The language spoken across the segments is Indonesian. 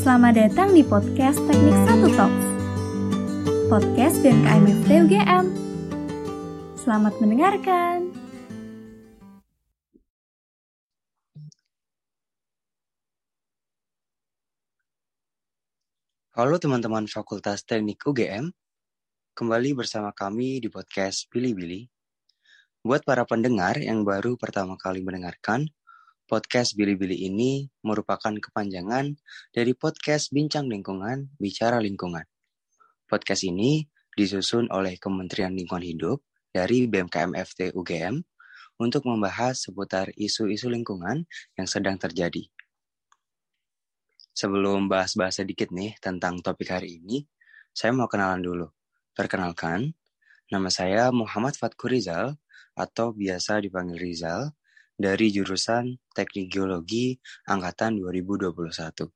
Selamat datang di podcast Teknik Satu Talks, podcast BMKM FT UGM. Selamat mendengarkan. Halo teman-teman Fakultas Teknik UGM, kembali bersama kami di podcast Billy-Billy. Buat para pendengar yang baru pertama kali mendengarkan, Podcast Bili-Bili ini merupakan kepanjangan dari podcast Bincang Lingkungan, Bicara Lingkungan. Podcast ini disusun oleh Kementerian Lingkungan Hidup dari BMKM FT UGM untuk membahas seputar isu-isu lingkungan yang sedang terjadi. Sebelum bahas-bahas sedikit nih tentang topik hari ini, saya mau kenalan dulu. Perkenalkan, nama saya Muhammad Fatku Rizal atau biasa dipanggil Rizal dari jurusan Teknik Geologi angkatan 2021.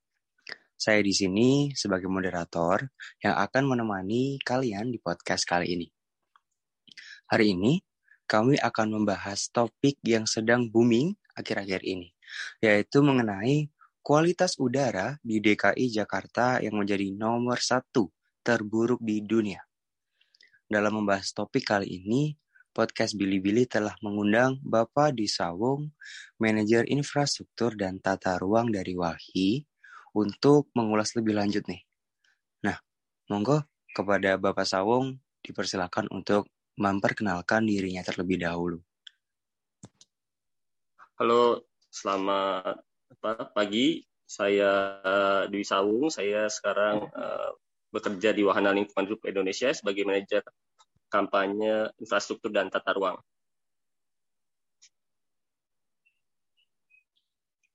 Saya di sini sebagai moderator yang akan menemani kalian di podcast kali ini. Hari ini kami akan membahas topik yang sedang booming akhir-akhir ini, yaitu mengenai kualitas udara di DKI Jakarta yang menjadi nomor satu terburuk di dunia. Dalam membahas topik kali ini, podcast Billy-Billy telah mengundang Bapak Disawung, Manajer Infrastruktur dan Tata Ruang dari Walhi, untuk mengulas lebih lanjut nih. Nah, monggo kepada Bapak Sawung dipersilakan untuk memperkenalkan dirinya terlebih dahulu. Halo, selamat pagi. Saya uh, Dwi Sawung. Saya sekarang uh, bekerja di Wahana Lingkungan Hidup Indonesia sebagai manajer kampanye infrastruktur dan tata ruang.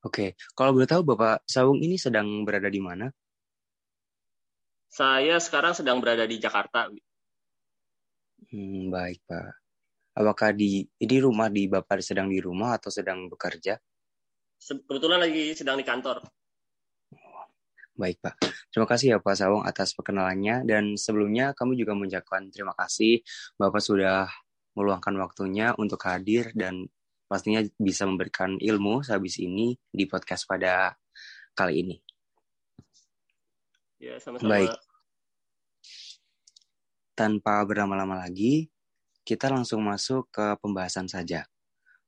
Oke, kalau boleh tahu Bapak Sawung ini sedang berada di mana? Saya sekarang sedang berada di Jakarta. Hmm, baik Pak. Apakah di ini rumah di Bapak sedang di rumah atau sedang bekerja? Kebetulan lagi sedang di kantor. Baik Pak. Terima kasih ya Pak Sawung atas perkenalannya dan sebelumnya kami juga mengucapkan terima kasih Bapak sudah meluangkan waktunya untuk hadir dan pastinya bisa memberikan ilmu sehabis ini di podcast pada kali ini. Ya, sama-sama. Baik. Tanpa berlama-lama lagi, kita langsung masuk ke pembahasan saja.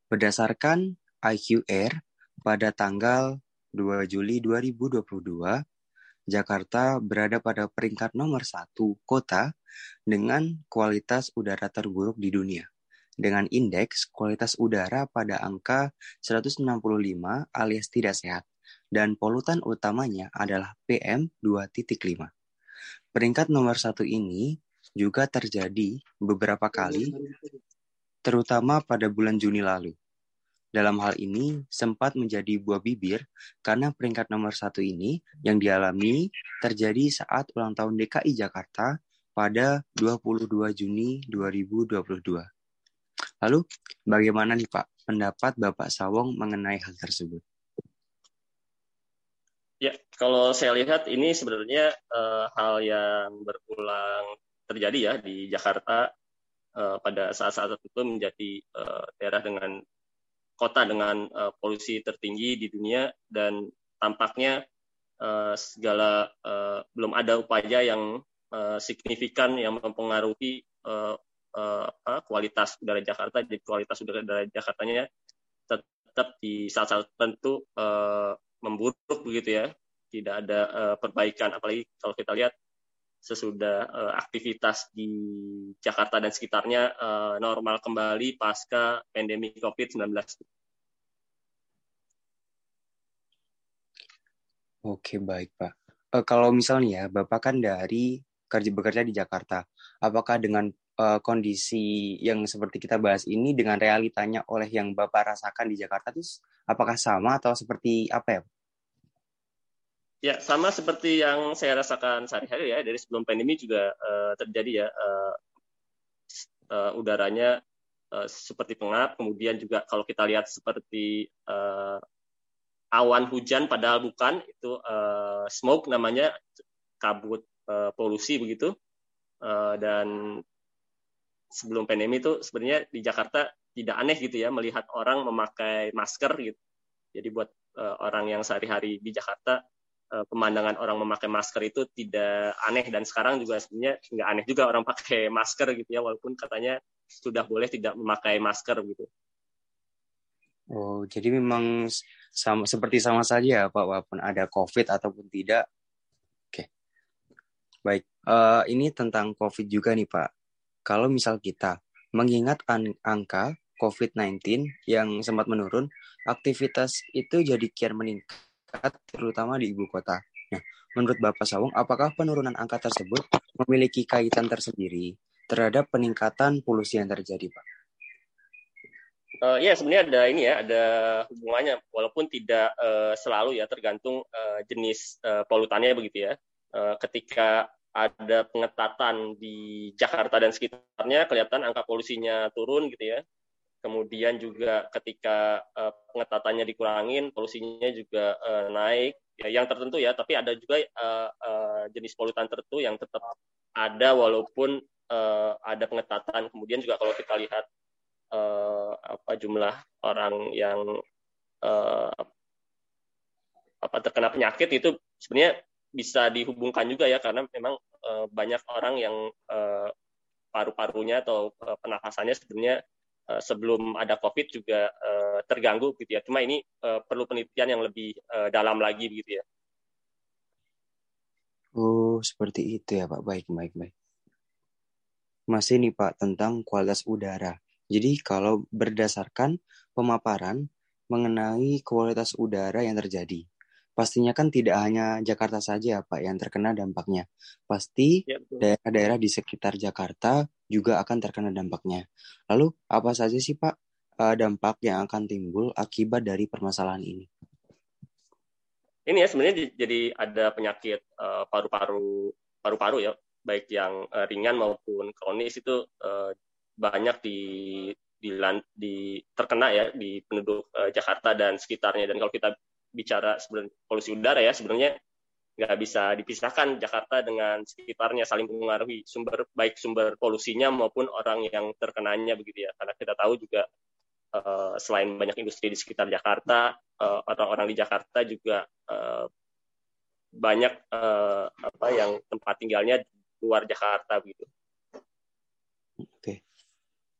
Berdasarkan IQR pada tanggal 2 Juli 2022, Jakarta berada pada peringkat nomor satu kota dengan kualitas udara terburuk di dunia. Dengan indeks kualitas udara pada angka 165 alias tidak sehat, dan polutan utamanya adalah PM 2.5. Peringkat nomor satu ini juga terjadi beberapa kali, terutama pada bulan Juni lalu. Dalam hal ini, sempat menjadi buah bibir karena peringkat nomor satu ini yang dialami terjadi saat ulang tahun DKI Jakarta pada 22 Juni 2022. Lalu, bagaimana nih Pak pendapat Bapak Sawong mengenai hal tersebut? Ya, kalau saya lihat ini sebenarnya uh, hal yang berulang terjadi ya di Jakarta uh, pada saat-saat tertentu menjadi uh, daerah dengan kota dengan uh, polusi tertinggi di dunia dan tampaknya uh, segala uh, belum ada upaya yang uh, signifikan yang mempengaruhi uh, uh, kualitas udara Jakarta. Jadi kualitas udara Jakartanya tetap di saat-saat tertentu uh, memburuk begitu ya. Tidak ada uh, perbaikan apalagi kalau kita lihat sesudah uh, aktivitas di Jakarta dan sekitarnya uh, normal kembali pasca pandemi COVID-19. Oke, baik Pak. Uh, kalau misalnya ya, Bapak kan dari kerja bekerja di Jakarta, apakah dengan uh, kondisi yang seperti kita bahas ini dengan realitanya oleh yang Bapak rasakan di Jakarta itu apakah sama atau seperti apa ya? Ya, sama seperti yang saya rasakan sehari-hari ya, dari sebelum pandemi juga uh, terjadi ya, uh, uh, udaranya uh, seperti pengap, kemudian juga kalau kita lihat seperti uh, awan hujan padahal bukan, itu uh, smoke namanya, kabut uh, polusi begitu, uh, dan sebelum pandemi itu sebenarnya di Jakarta tidak aneh gitu ya, melihat orang memakai masker gitu. Jadi buat uh, orang yang sehari-hari di Jakarta pemandangan orang memakai masker itu tidak aneh dan sekarang juga sebenarnya nggak aneh juga orang pakai masker gitu ya walaupun katanya sudah boleh tidak memakai masker gitu. Oh, jadi memang sama seperti sama saja ya Pak, walaupun ada COVID ataupun tidak. Oke, baik. Uh, ini tentang COVID juga nih Pak. Kalau misal kita mengingat an angka COVID-19 yang sempat menurun, aktivitas itu jadi kian meningkat, terutama di ibu kota. Nah, menurut Bapak Sawung, apakah penurunan angka tersebut memiliki kaitan tersendiri terhadap peningkatan polusi yang terjadi, Pak? Uh, ya sebenarnya ada ini ya ada hubungannya walaupun tidak uh, selalu ya tergantung uh, jenis uh, polutannya begitu ya. Uh, ketika ada pengetatan di Jakarta dan sekitarnya kelihatan angka polusinya turun gitu ya kemudian juga ketika uh, pengetatannya dikurangin, polusinya juga uh, naik, ya, yang tertentu ya, tapi ada juga uh, jenis polutan tertentu yang tetap ada walaupun ada pengetatan. Kemudian juga kalau kita lihat apa jumlah orang yang apa terkena penyakit itu sebenarnya bisa dihubungkan juga ya karena memang banyak orang yang paru-parunya atau uh, pernafasannya sebenarnya Eh, sebelum ada COVID juga uh, terganggu gitu ya. Cuma ini uh, perlu penelitian yang lebih uh, dalam lagi gitu ya. Oh, seperti itu ya Pak. Baik, baik, baik. Masih nih Pak tentang kualitas udara. Jadi kalau berdasarkan pemaparan mengenai kualitas udara yang terjadi, pastinya kan tidak hanya Jakarta saja Pak yang terkena dampaknya. Pasti ya, daerah-daerah di sekitar Jakarta juga akan terkena dampaknya. Lalu apa saja sih Pak eh, dampak yang akan timbul akibat dari permasalahan ini? Ini ya sebenarnya jadi ada penyakit uh, paru-paru paru-paru ya, baik yang uh, ringan maupun kronis itu banyak di di, di terkena ya di penduduk Jakarta dan sekitarnya. Dan kalau kita bicara sebenarnya polusi udara ya sebenarnya nggak bisa dipisahkan Jakarta dengan sekitarnya saling mengaruhi sumber baik sumber polusinya maupun orang yang terkenanya begitu ya karena kita tahu juga uh, selain banyak industri di sekitar Jakarta uh, orang-orang di Jakarta juga uh, banyak uh, apa yang tempat tinggalnya luar Jakarta begitu. Oke.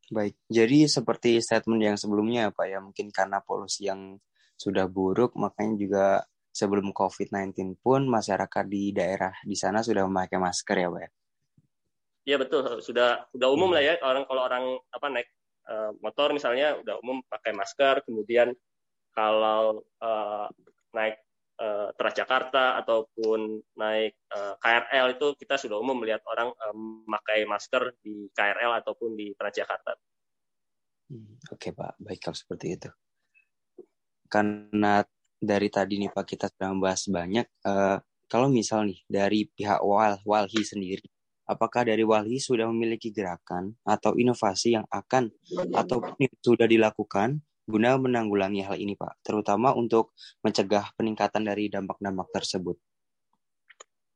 Baik. Jadi seperti statement yang sebelumnya Pak ya mungkin karena polusi yang sudah buruk, makanya juga sebelum COVID-19 pun masyarakat di daerah di sana sudah memakai masker ya, Pak? Ya? Iya betul, sudah sudah umum lah ya orang kalau orang apa naik uh, motor misalnya udah umum pakai masker, kemudian kalau uh, naik uh, Transjakarta ataupun naik uh, KRL itu kita sudah umum melihat orang uh, memakai masker di KRL ataupun di Transjakarta. Hmm, Oke okay, Pak, baik kalau seperti itu karena dari tadi nih Pak kita sudah membahas banyak. Uh, kalau misal nih dari pihak Wal Walhi sendiri, apakah dari Walhi sudah memiliki gerakan atau inovasi yang akan atau sudah dilakukan guna menanggulangi hal ini Pak, terutama untuk mencegah peningkatan dari dampak-dampak tersebut?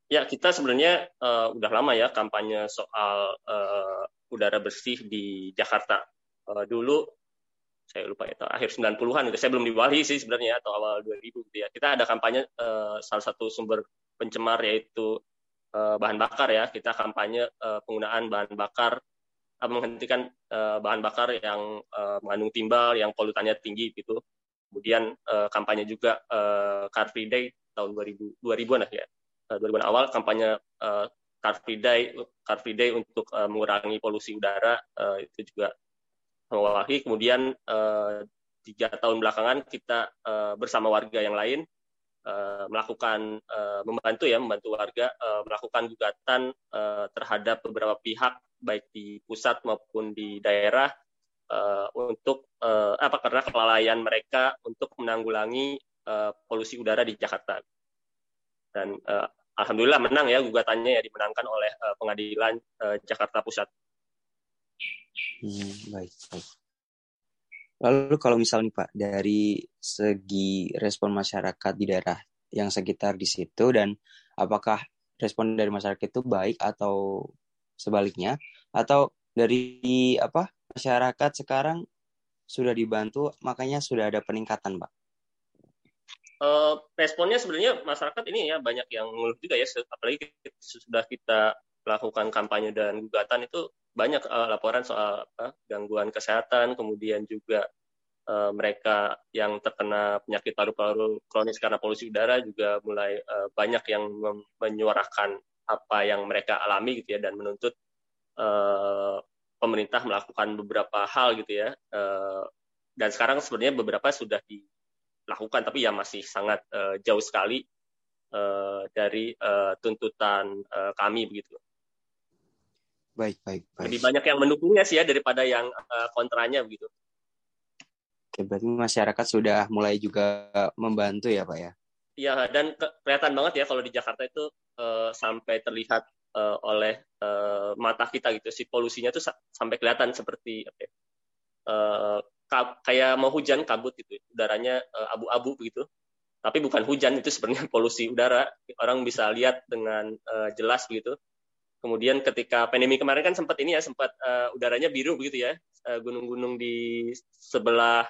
Ya, kita sebenarnya uh, udah lama ya kampanye soal uh, udara bersih di Jakarta. Uh, dulu saya lupa ya, akhir 90-an itu saya belum diwali sih sebenarnya atau awal 2000 gitu ya. Kita ada kampanye uh, salah satu sumber pencemar yaitu uh, bahan bakar ya. Kita kampanye uh, penggunaan bahan bakar uh, menghentikan uh, bahan bakar yang uh, mengandung timbal yang polutannya tinggi gitu. Kemudian uh, kampanye juga uh, Car Free Day tahun 2000 2000-an ya. Uh, 2000-an awal kampanye uh, Car Free Day Car Free Day untuk uh, mengurangi polusi udara uh, itu juga Wahi. Kemudian uh, tiga tahun belakangan kita uh, bersama warga yang lain uh, melakukan membantu ya membantu warga melakukan gugatan terhadap beberapa pihak baik di pusat maupun di daerah untuk apa karena kelalaian mereka untuk menanggulangi polusi udara di Jakarta dan alhamdulillah menang ya gugatannya ya dimenangkan oleh pengadilan Jakarta Pusat. Hmm, baik, baik. Lalu kalau misalnya Pak dari segi respon masyarakat di daerah yang sekitar di situ dan apakah respon dari masyarakat itu baik atau sebaliknya atau dari apa masyarakat sekarang sudah dibantu makanya sudah ada peningkatan Pak? Uh, responnya sebenarnya masyarakat ini ya banyak yang ngeluh juga ya, apalagi sudah kita lakukan kampanye dan gugatan itu banyak uh, laporan soal apa, gangguan kesehatan, kemudian juga uh, mereka yang terkena penyakit paru-paru kronis karena polusi udara juga mulai uh, banyak yang menyuarakan apa yang mereka alami gitu ya dan menuntut uh, pemerintah melakukan beberapa hal gitu ya. Uh, dan sekarang sebenarnya beberapa sudah dilakukan tapi ya masih sangat uh, jauh sekali uh, dari uh, tuntutan uh, kami begitu. Baik, baik, baik. Lebih banyak yang mendukungnya sih ya daripada yang uh, kontranya begitu. Oke, berarti masyarakat sudah mulai juga membantu ya, Pak ya? Iya, dan ke kelihatan banget ya kalau di Jakarta itu uh, sampai terlihat uh, oleh uh, mata kita gitu. Si polusinya tuh sampai kelihatan seperti apa ya, uh, kayak mau hujan kabut gitu. Udaranya abu-abu uh, begitu. Tapi bukan hujan, itu sebenarnya polusi udara. Orang bisa lihat dengan uh, jelas begitu Kemudian ketika pandemi kemarin kan sempat ini ya sempat uh, udaranya biru begitu ya gunung-gunung uh, di sebelah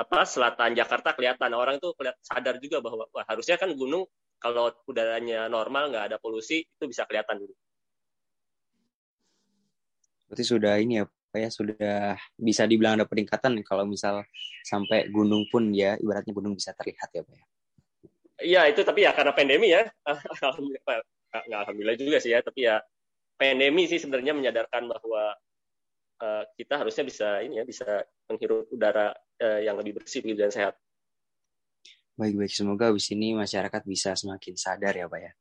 apa selatan Jakarta kelihatan orang itu kelihatan sadar juga bahwa wah harusnya kan gunung kalau udaranya normal nggak ada polusi itu bisa kelihatan. Berarti sudah ini ya Pak ya sudah bisa dibilang ada peningkatan kalau misal sampai gunung pun ya ibaratnya gunung bisa terlihat ya Pak ya. Iya itu tapi ya karena pandemi ya nggak alhamdulillah juga sih ya tapi ya pandemi sih sebenarnya menyadarkan bahwa uh, kita harusnya bisa ini ya bisa menghirup udara uh, yang lebih bersih dan sehat. Baik baik semoga di sini masyarakat bisa semakin sadar ya pak ya.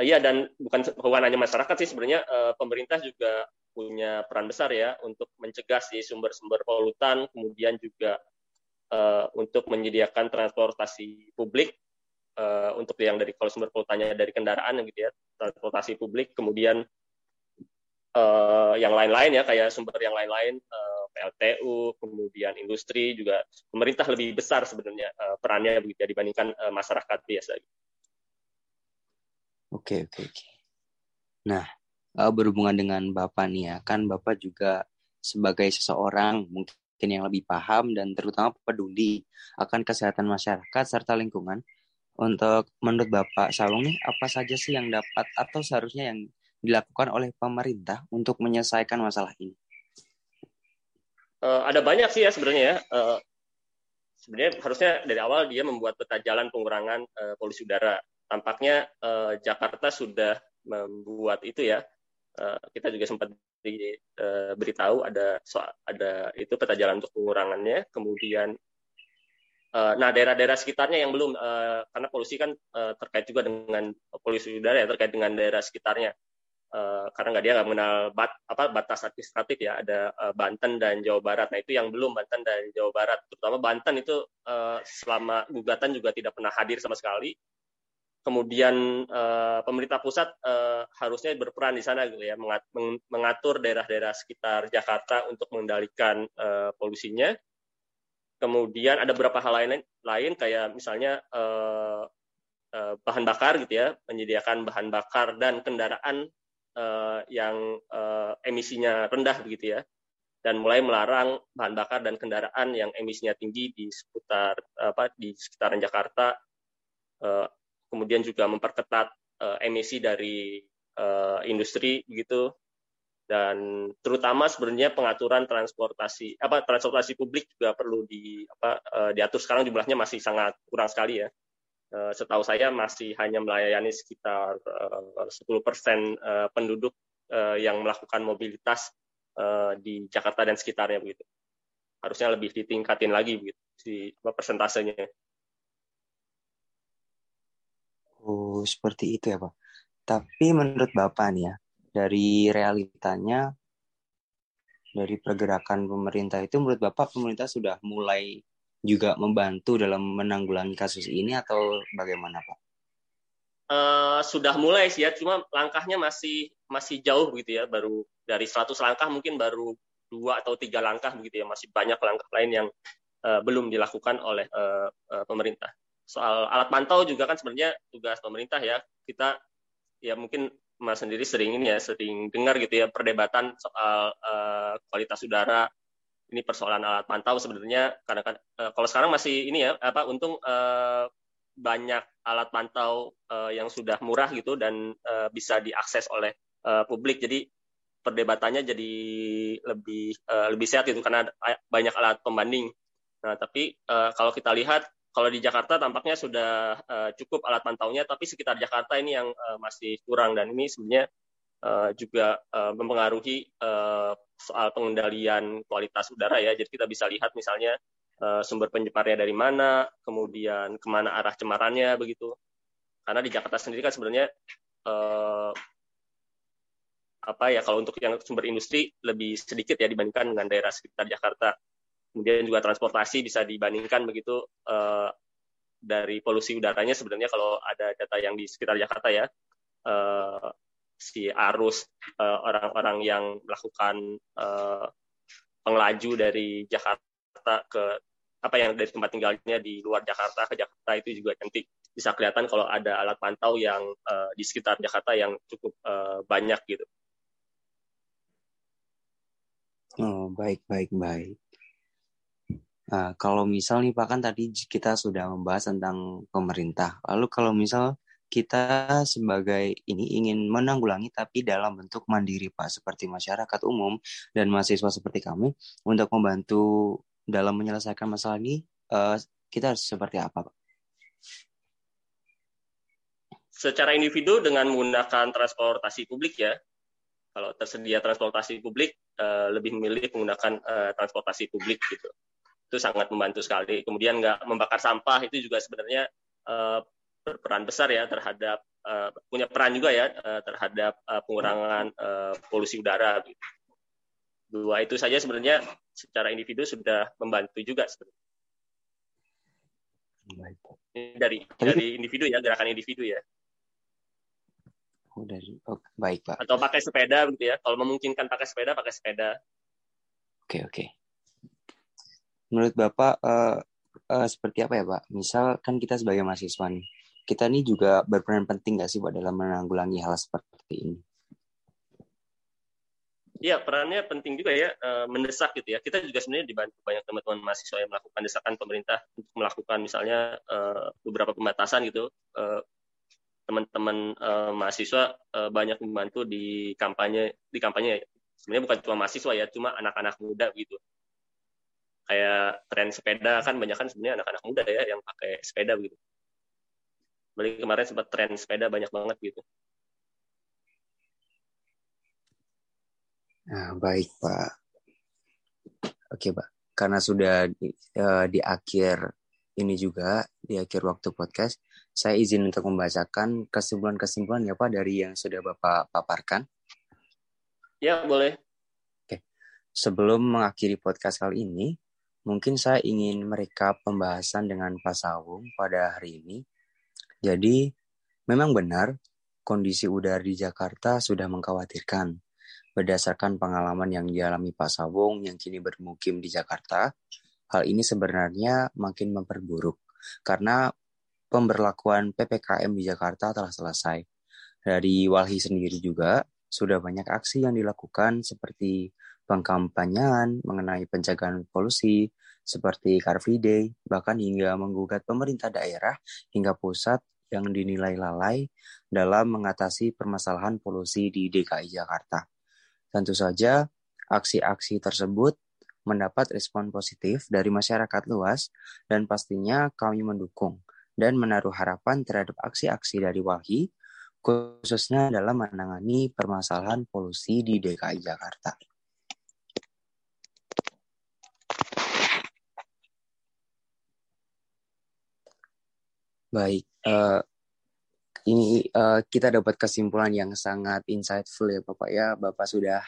Iya uh, dan bukan bukan hanya masyarakat sih sebenarnya uh, pemerintah juga punya peran besar ya untuk mencegah si sumber-sumber polutan kemudian juga uh, untuk menyediakan transportasi publik uh, untuk yang dari kalau sumber polutannya dari kendaraan gitu ya transportasi publik kemudian uh, yang lain-lain ya kayak sumber yang lain-lain uh, PLTU kemudian industri juga pemerintah lebih besar sebenarnya uh, perannya begitu ya dibandingkan uh, masyarakat biasa. Oke oke oke. Nah berhubungan dengan bapak nih ya kan bapak juga sebagai seseorang mungkin yang lebih paham dan terutama peduli akan kesehatan masyarakat serta lingkungan untuk menurut Bapak Sawung nih, apa saja sih yang dapat atau seharusnya yang dilakukan oleh pemerintah untuk menyelesaikan masalah ini? Uh, ada banyak sih ya sebenarnya ya. Uh, sebenarnya harusnya dari awal dia membuat peta jalan pengurangan uh, polusi udara. Tampaknya uh, Jakarta sudah membuat itu ya. Uh, kita juga sempat diberitahu uh, ada soal, ada itu peta jalan untuk pengurangannya. Kemudian nah, daerah-daerah sekitarnya yang belum, uh, karena polusi kan uh, terkait juga dengan polusi udara ya, terkait dengan daerah sekitarnya. Karena nggak dia nggak mengenal bat, apa, batas administratif ya, ada Banten dan Jawa Barat. Nah, itu yang belum Banten dan Jawa Barat. Terutama Banten itu selama gugatan juga tidak pernah hadir sama sekali. Kemudian pemerintah pusat harusnya berperan di sana gitu ya, mengatur daerah-daerah sekitar Jakarta untuk mengendalikan polusinya Kemudian ada beberapa hal lain lain kayak misalnya uh, uh, bahan bakar gitu ya, menyediakan bahan bakar dan kendaraan uh, yang uh, emisinya rendah begitu ya. Dan mulai melarang bahan bakar dan kendaraan yang emisinya tinggi di seputar apa di sekitaran Jakarta. Uh, kemudian juga memperketat uh, emisi dari uh, industri begitu dan terutama sebenarnya pengaturan transportasi apa transportasi publik juga perlu di apa uh, diatur. Sekarang jumlahnya masih sangat kurang sekali ya. Uh, setahu saya masih hanya melayani sekitar uh, 10% uh, penduduk yang melakukan mobilitas di Jakarta dan sekitarnya begitu. Harusnya lebih ditingkatin lagi begitu si persentasenya. Oh seperti itu ya pak. Tapi menurut bapak nih ya dari realitanya dari pergerakan pemerintah itu menurut Bapak pemerintah sudah mulai juga membantu dalam menanggulangi kasus ini atau bagaimana Pak? Uh, sudah mulai sih ya, cuma langkahnya masih masih jauh begitu ya, baru dari 100 langkah mungkin baru dua atau tiga langkah begitu ya, masih banyak langkah lain yang uh, belum dilakukan oleh uh, uh, pemerintah. Soal alat pantau juga kan sebenarnya tugas pemerintah ya, kita ya mungkin Mas sendiri sering ini ya sering dengar gitu ya perdebatan soal uh, kualitas udara ini persoalan alat pantau sebenarnya karena uh, kalau sekarang masih ini ya apa untung uh, banyak alat pantau uh, yang sudah murah gitu dan uh, bisa diakses oleh uh, publik jadi perdebatannya jadi lebih uh, lebih sehat itu karena banyak alat pembanding. Nah, tapi uh, kalau kita lihat kalau di Jakarta tampaknya sudah uh, cukup alat pantaunya, tapi sekitar Jakarta ini yang uh, masih kurang dan ini sebenarnya uh, juga uh, mempengaruhi uh, soal pengendalian kualitas udara ya. Jadi kita bisa lihat misalnya sumber penyeparnya dari mana, kemudian ke mana arah cemarannya begitu. Karena di Jakarta sendiri kan sebenarnya apa ya kalau untuk yang sumber industri lebih sedikit ya dibandingkan dengan daerah sekitar Jakarta. Kemudian juga transportasi bisa dibandingkan begitu uh, dari polusi udaranya sebenarnya kalau ada data yang di sekitar Jakarta ya uh, si arus orang-orang uh, yang melakukan uh, pengelaju dari Jakarta ke apa yang dari tempat tinggalnya di luar Jakarta ke Jakarta itu juga nanti bisa kelihatan kalau ada alat pantau yang uh, di sekitar Jakarta yang cukup uh, banyak gitu. Oh, baik, baik, baik. Nah, kalau misal nih Pak kan tadi kita sudah membahas tentang pemerintah. Lalu kalau misal kita sebagai ini ingin menanggulangi tapi dalam bentuk mandiri Pak seperti masyarakat umum dan mahasiswa seperti kami untuk membantu dalam menyelesaikan masalah ini uh, kita harus seperti apa Pak? Secara individu dengan menggunakan transportasi publik ya, kalau tersedia transportasi publik uh, lebih memilih menggunakan uh, transportasi publik gitu itu sangat membantu sekali kemudian nggak membakar sampah itu juga sebenarnya uh, berperan besar ya terhadap uh, punya peran juga ya uh, terhadap uh, pengurangan uh, polusi udara gitu. dua itu saja sebenarnya secara individu sudah membantu juga sebenarnya dari dari individu ya gerakan individu ya Oh, dari oh, baik pak. Atau pakai sepeda gitu ya. Kalau memungkinkan pakai sepeda, pakai sepeda. Oke oke. Menurut bapak uh, uh, seperti apa ya pak? Misal kan kita sebagai mahasiswa nih, kita ini juga berperan penting nggak sih pak dalam menanggulangi hal seperti ini? Iya, perannya penting juga ya, mendesak gitu ya. Kita juga sebenarnya dibantu banyak teman-teman mahasiswa yang melakukan desakan pemerintah untuk melakukan misalnya beberapa pembatasan gitu teman-teman mahasiswa banyak membantu di kampanye di kampanye sebenarnya bukan cuma mahasiswa ya cuma anak-anak muda gitu kayak tren sepeda kan banyak kan sebenarnya anak-anak muda ya yang pakai sepeda gitu balik kemarin sempat tren sepeda banyak banget gitu nah baik pak oke pak karena sudah di, uh, di akhir ini juga di akhir waktu podcast saya izin untuk membacakan kesimpulan-kesimpulan ya Pak dari yang sudah Bapak paparkan. Ya, boleh. Oke. Sebelum mengakhiri podcast kali ini, mungkin saya ingin merekap pembahasan dengan Pak Sawung pada hari ini. Jadi, memang benar kondisi udara di Jakarta sudah mengkhawatirkan. Berdasarkan pengalaman yang dialami Pak Sawung yang kini bermukim di Jakarta, hal ini sebenarnya makin memperburuk karena pemberlakuan PPKM di Jakarta telah selesai. Dari Walhi sendiri juga sudah banyak aksi yang dilakukan seperti pengkampanyan mengenai pencegahan polusi, seperti Car Free Day, bahkan hingga menggugat pemerintah daerah hingga pusat yang dinilai lalai dalam mengatasi permasalahan polusi di DKI Jakarta. Tentu saja, aksi-aksi tersebut mendapat respon positif dari masyarakat luas dan pastinya kami mendukung dan menaruh harapan terhadap aksi-aksi dari Walhi, khususnya dalam menangani permasalahan polusi di DKI Jakarta. Baik, uh, ini uh, kita dapat kesimpulan yang sangat insightful ya Bapak ya. Bapak sudah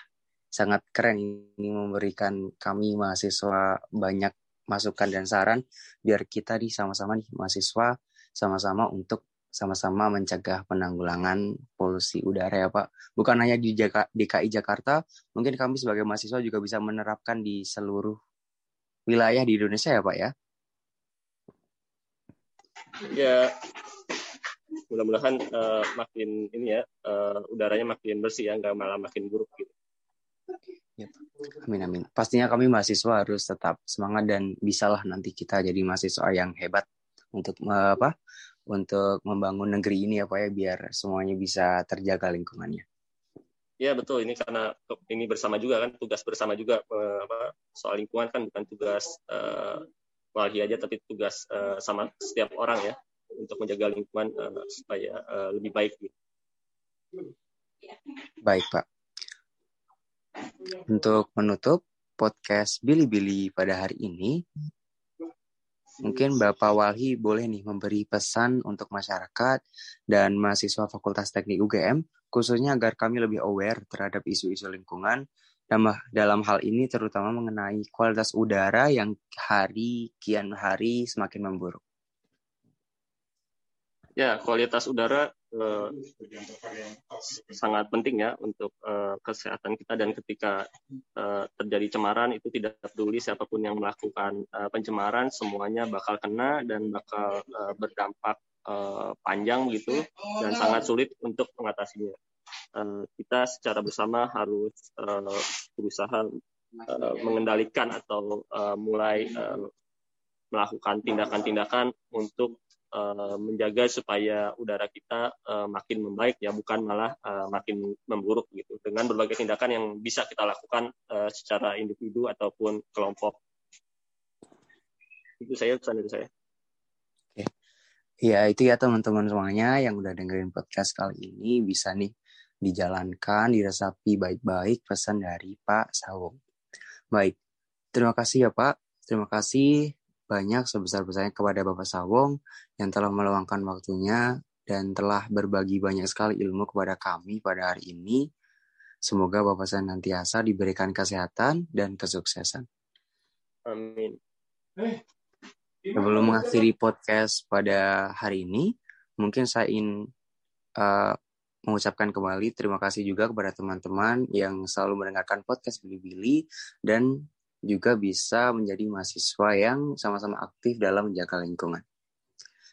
sangat keren ini memberikan kami mahasiswa banyak masukan dan saran biar kita di sama-sama nih mahasiswa sama-sama untuk sama-sama mencegah penanggulangan polusi udara ya Pak. Bukan hanya di DKI Jakarta, mungkin kami sebagai mahasiswa juga bisa menerapkan di seluruh wilayah di Indonesia ya Pak ya. Ya, mudah-mudahan uh, makin ini ya uh, udaranya makin bersih ya, nggak malah makin buruk gitu. Yep. Amin amin. Pastinya kami mahasiswa harus tetap semangat dan bisalah nanti kita jadi mahasiswa yang hebat untuk apa? Untuk membangun negeri ini apa ya biar semuanya bisa terjaga lingkungannya. Ya betul ini karena ini bersama juga kan tugas bersama juga eh, apa, soal lingkungan kan bukan tugas uh, wali aja tapi tugas uh, sama setiap orang ya untuk menjaga lingkungan uh, supaya uh, lebih baik gitu. Baik Pak. Untuk menutup podcast Billy-Billy pada hari ini, mungkin Bapak Walhi boleh nih memberi pesan untuk masyarakat dan mahasiswa Fakultas Teknik UGM khususnya agar kami lebih aware terhadap isu-isu lingkungan dalam hal ini terutama mengenai kualitas udara yang hari kian hari semakin memburuk. Ya, kualitas udara eh, sangat penting ya untuk eh, kesehatan kita dan ketika eh, terjadi cemaran itu tidak peduli siapa pun yang melakukan eh, pencemaran semuanya bakal kena dan bakal eh, berdampak eh, panjang gitu dan sangat sulit untuk mengatasinya. Eh, kita secara bersama harus uh, berusaha uh, mengendalikan atau uh, mulai uh, melakukan tindakan-tindakan untuk uh, menjaga supaya udara kita uh, makin membaik ya bukan malah uh, makin memburuk gitu dengan berbagai tindakan yang bisa kita lakukan uh, secara individu ataupun kelompok itu saya pesan dari saya. Oke. Ya itu ya teman-teman semuanya yang udah dengerin podcast kali ini bisa nih dijalankan, diresapi baik-baik pesan dari Pak Sawung. Baik, terima kasih ya Pak. Terima kasih banyak sebesar-besarnya kepada Bapak Sawung yang telah meluangkan waktunya dan telah berbagi banyak sekali ilmu kepada kami pada hari ini. Semoga Bapak senantiasa diberikan kesehatan dan kesuksesan. Amin. Sebelum mengakhiri podcast pada hari ini, mungkin saya ingin uh, mengucapkan kembali terima kasih juga kepada teman-teman yang selalu mendengarkan podcast Billy-Billy dan juga bisa menjadi mahasiswa yang sama-sama aktif dalam menjaga lingkungan.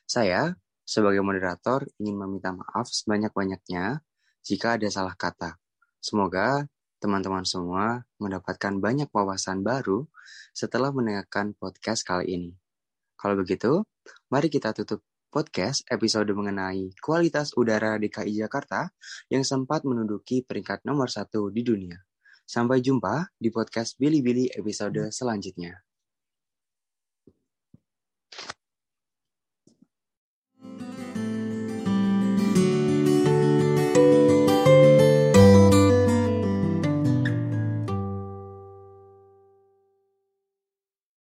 Saya, sebagai moderator, ingin meminta maaf sebanyak-banyaknya jika ada salah kata. Semoga teman-teman semua mendapatkan banyak wawasan baru setelah mendengarkan podcast kali ini. Kalau begitu, mari kita tutup podcast episode mengenai kualitas udara DKI Jakarta yang sempat menduduki peringkat nomor satu di dunia. Sampai jumpa di podcast Bilibili episode selanjutnya.